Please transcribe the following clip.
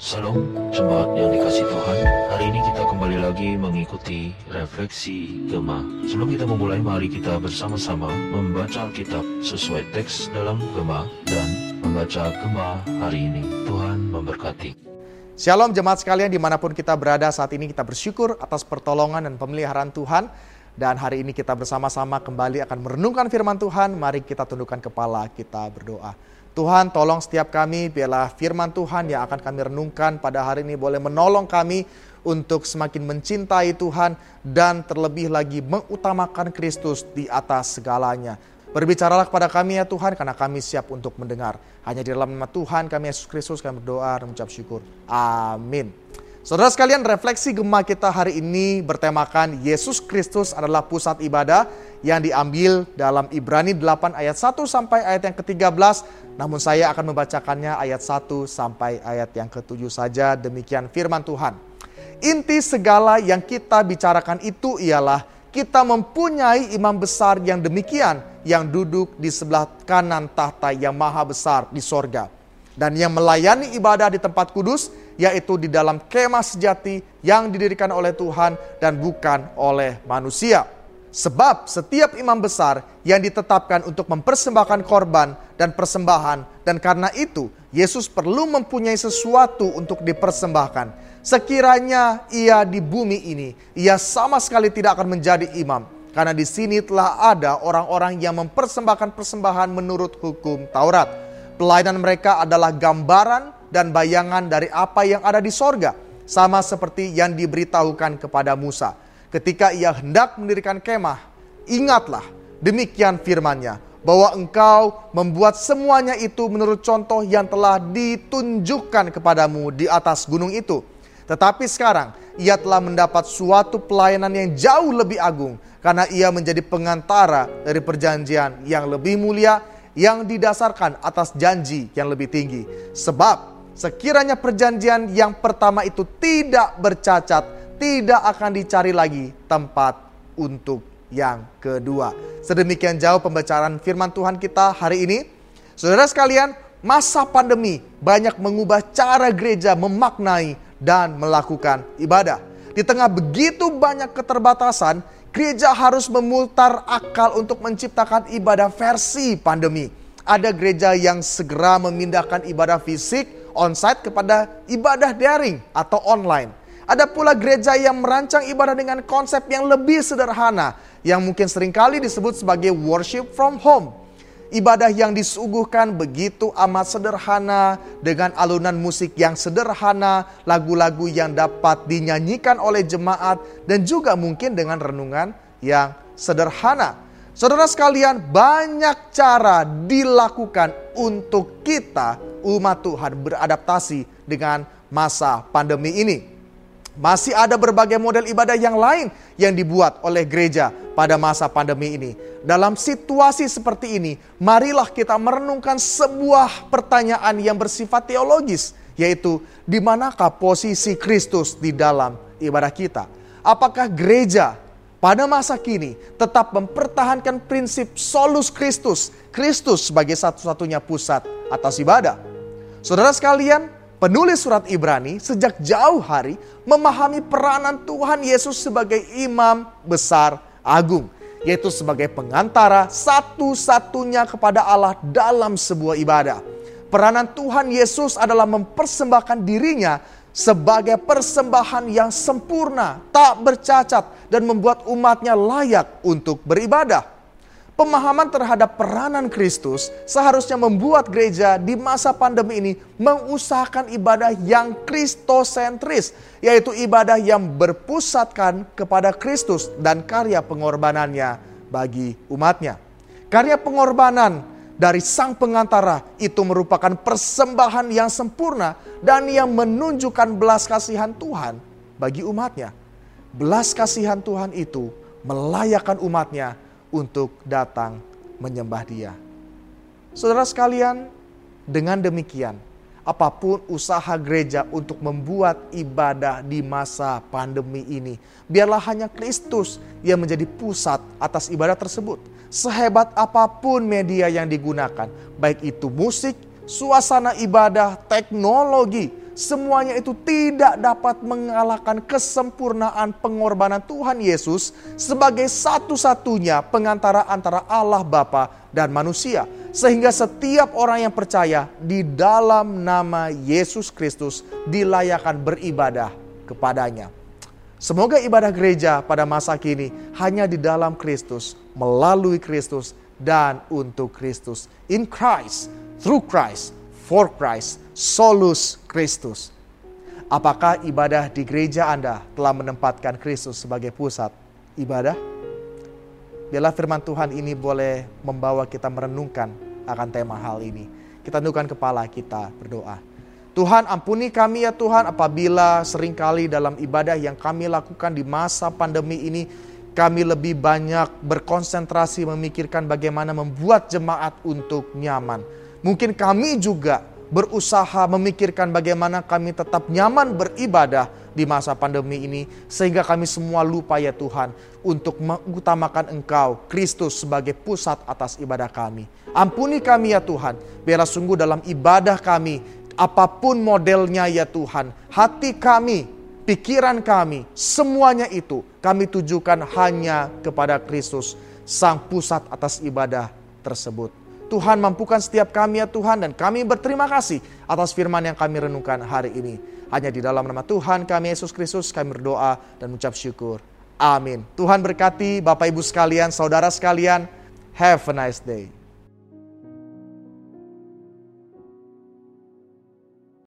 Salam jemaat yang dikasih Tuhan. Hari ini kita kembali lagi mengikuti refleksi Gema. Sebelum kita memulai, mari kita bersama-sama membaca Alkitab sesuai teks dalam Gema dan membaca Gema hari ini. Tuhan memberkati. Shalom jemaat sekalian di mana pun kita berada saat ini kita bersyukur atas pertolongan dan pemeliharaan Tuhan. Dan hari ini kita bersama-sama kembali akan merenungkan firman Tuhan. Mari kita tundukkan kepala, kita berdoa. Tuhan tolong setiap kami biarlah firman Tuhan yang akan kami renungkan pada hari ini boleh menolong kami untuk semakin mencintai Tuhan dan terlebih lagi mengutamakan Kristus di atas segalanya. Berbicaralah kepada kami ya Tuhan karena kami siap untuk mendengar. Hanya di dalam nama Tuhan kami Yesus Kristus kami berdoa dan mengucap syukur. Amin. Saudara sekalian, refleksi Gema kita hari ini bertemakan Yesus Kristus adalah pusat ibadah yang diambil dalam Ibrani 8 ayat 1 sampai ayat yang ke-13. Namun saya akan membacakannya ayat 1 sampai ayat yang ke-7 saja. Demikian firman Tuhan. Inti segala yang kita bicarakan itu ialah kita mempunyai imam besar yang demikian yang duduk di sebelah kanan tahta yang maha besar di sorga dan yang melayani ibadah di tempat kudus, yaitu di dalam kemah sejati yang didirikan oleh Tuhan dan bukan oleh manusia. Sebab setiap imam besar yang ditetapkan untuk mempersembahkan korban dan persembahan, dan karena itu Yesus perlu mempunyai sesuatu untuk dipersembahkan. Sekiranya ia di bumi ini, ia sama sekali tidak akan menjadi imam, karena di sini telah ada orang-orang yang mempersembahkan persembahan menurut hukum Taurat Pelayanan mereka adalah gambaran dan bayangan dari apa yang ada di sorga. Sama seperti yang diberitahukan kepada Musa. Ketika ia hendak mendirikan kemah, ingatlah demikian firmannya. Bahwa engkau membuat semuanya itu menurut contoh yang telah ditunjukkan kepadamu di atas gunung itu. Tetapi sekarang ia telah mendapat suatu pelayanan yang jauh lebih agung karena ia menjadi pengantara dari perjanjian yang lebih mulia yang didasarkan atas janji yang lebih tinggi. Sebab sekiranya perjanjian yang pertama itu tidak bercacat, tidak akan dicari lagi tempat untuk yang kedua. Sedemikian jauh pembacaan firman Tuhan kita hari ini. Saudara sekalian, masa pandemi banyak mengubah cara gereja memaknai dan melakukan ibadah. Di tengah begitu banyak keterbatasan, Gereja harus memutar akal untuk menciptakan ibadah versi pandemi. Ada gereja yang segera memindahkan ibadah fisik onsite kepada ibadah daring atau online. Ada pula gereja yang merancang ibadah dengan konsep yang lebih sederhana, yang mungkin sering kali disebut sebagai worship from home Ibadah yang disuguhkan begitu amat sederhana dengan alunan musik yang sederhana, lagu-lagu yang dapat dinyanyikan oleh jemaat dan juga mungkin dengan renungan yang sederhana. Saudara sekalian, banyak cara dilakukan untuk kita umat Tuhan beradaptasi dengan masa pandemi ini. Masih ada berbagai model ibadah yang lain yang dibuat oleh gereja pada masa pandemi ini. Dalam situasi seperti ini, marilah kita merenungkan sebuah pertanyaan yang bersifat teologis, yaitu di manakah posisi Kristus di dalam ibadah kita? Apakah gereja pada masa kini tetap mempertahankan prinsip solus Kristus, Kristus sebagai satu-satunya pusat atas ibadah? Saudara sekalian, penulis surat Ibrani sejak jauh hari memahami peranan Tuhan Yesus sebagai imam besar agung, yaitu sebagai pengantara satu-satunya kepada Allah dalam sebuah ibadah. Peranan Tuhan Yesus adalah mempersembahkan dirinya sebagai persembahan yang sempurna, tak bercacat, dan membuat umatnya layak untuk beribadah. Pemahaman terhadap peranan Kristus seharusnya membuat gereja di masa pandemi ini mengusahakan ibadah yang kristosentris, yaitu ibadah yang berpusatkan kepada Kristus dan karya pengorbanannya bagi umatnya. Karya pengorbanan dari sang pengantara itu merupakan persembahan yang sempurna dan yang menunjukkan belas kasihan Tuhan bagi umatnya. Belas kasihan Tuhan itu melayakkan umatnya untuk datang menyembah Dia. Saudara sekalian, dengan demikian, apa pun usaha gereja untuk membuat ibadah di masa pandemi ini, biarlah hanya Kristus yang menjadi pusat atas ibadah tersebut. Sehebat apa pun media yang digunakan, baik itu musik, suasana ibadah, teknologi, semuanya itu tidak dapat mengalahkan kesempurnaan pengorbanan Tuhan Yesus sebagai satu-satunya pengantara antara Allah Bapa dan manusia. Sehingga setiap orang yang percaya di dalam nama Yesus Kristus dilayakan beribadah kepadanya. Semoga ibadah gereja pada masa kini hanya di dalam Kristus, melalui Kristus, dan untuk Kristus. In Christ, through Christ, for Christ, solus Kristus. Apakah ibadah di gereja Anda telah menempatkan Kristus sebagai pusat ibadah? Biarlah firman Tuhan ini boleh membawa kita merenungkan akan tema hal ini. Kita tundukkan kepala kita berdoa. Tuhan ampuni kami ya Tuhan apabila sering kali dalam ibadah yang kami lakukan di masa pandemi ini kami lebih banyak berkonsentrasi memikirkan bagaimana membuat jemaat untuk nyaman. Mungkin kami juga berusaha memikirkan bagaimana kami tetap nyaman beribadah di masa pandemi ini sehingga kami semua lupa ya Tuhan untuk mengutamakan Engkau Kristus sebagai pusat atas ibadah kami. Ampuni kami ya Tuhan, biarlah sungguh dalam ibadah kami apa pun modelnya ya Tuhan, hati kami, pikiran kami, semuanya itu kami tujukan hanya kepada Kristus, Sang Pusat atas ibadah tersebut. Tuhan mampukan setiap kami ya Tuhan dan kami berterima kasih atas firman yang kami renungkan hari ini. Hanya di dalam nama Tuhan kami Yesus Kristus kami berdoa dan mengucap syukur. Amin. Tuhan berkati Bapak Ibu sekalian, saudara sekalian. Have a nice day.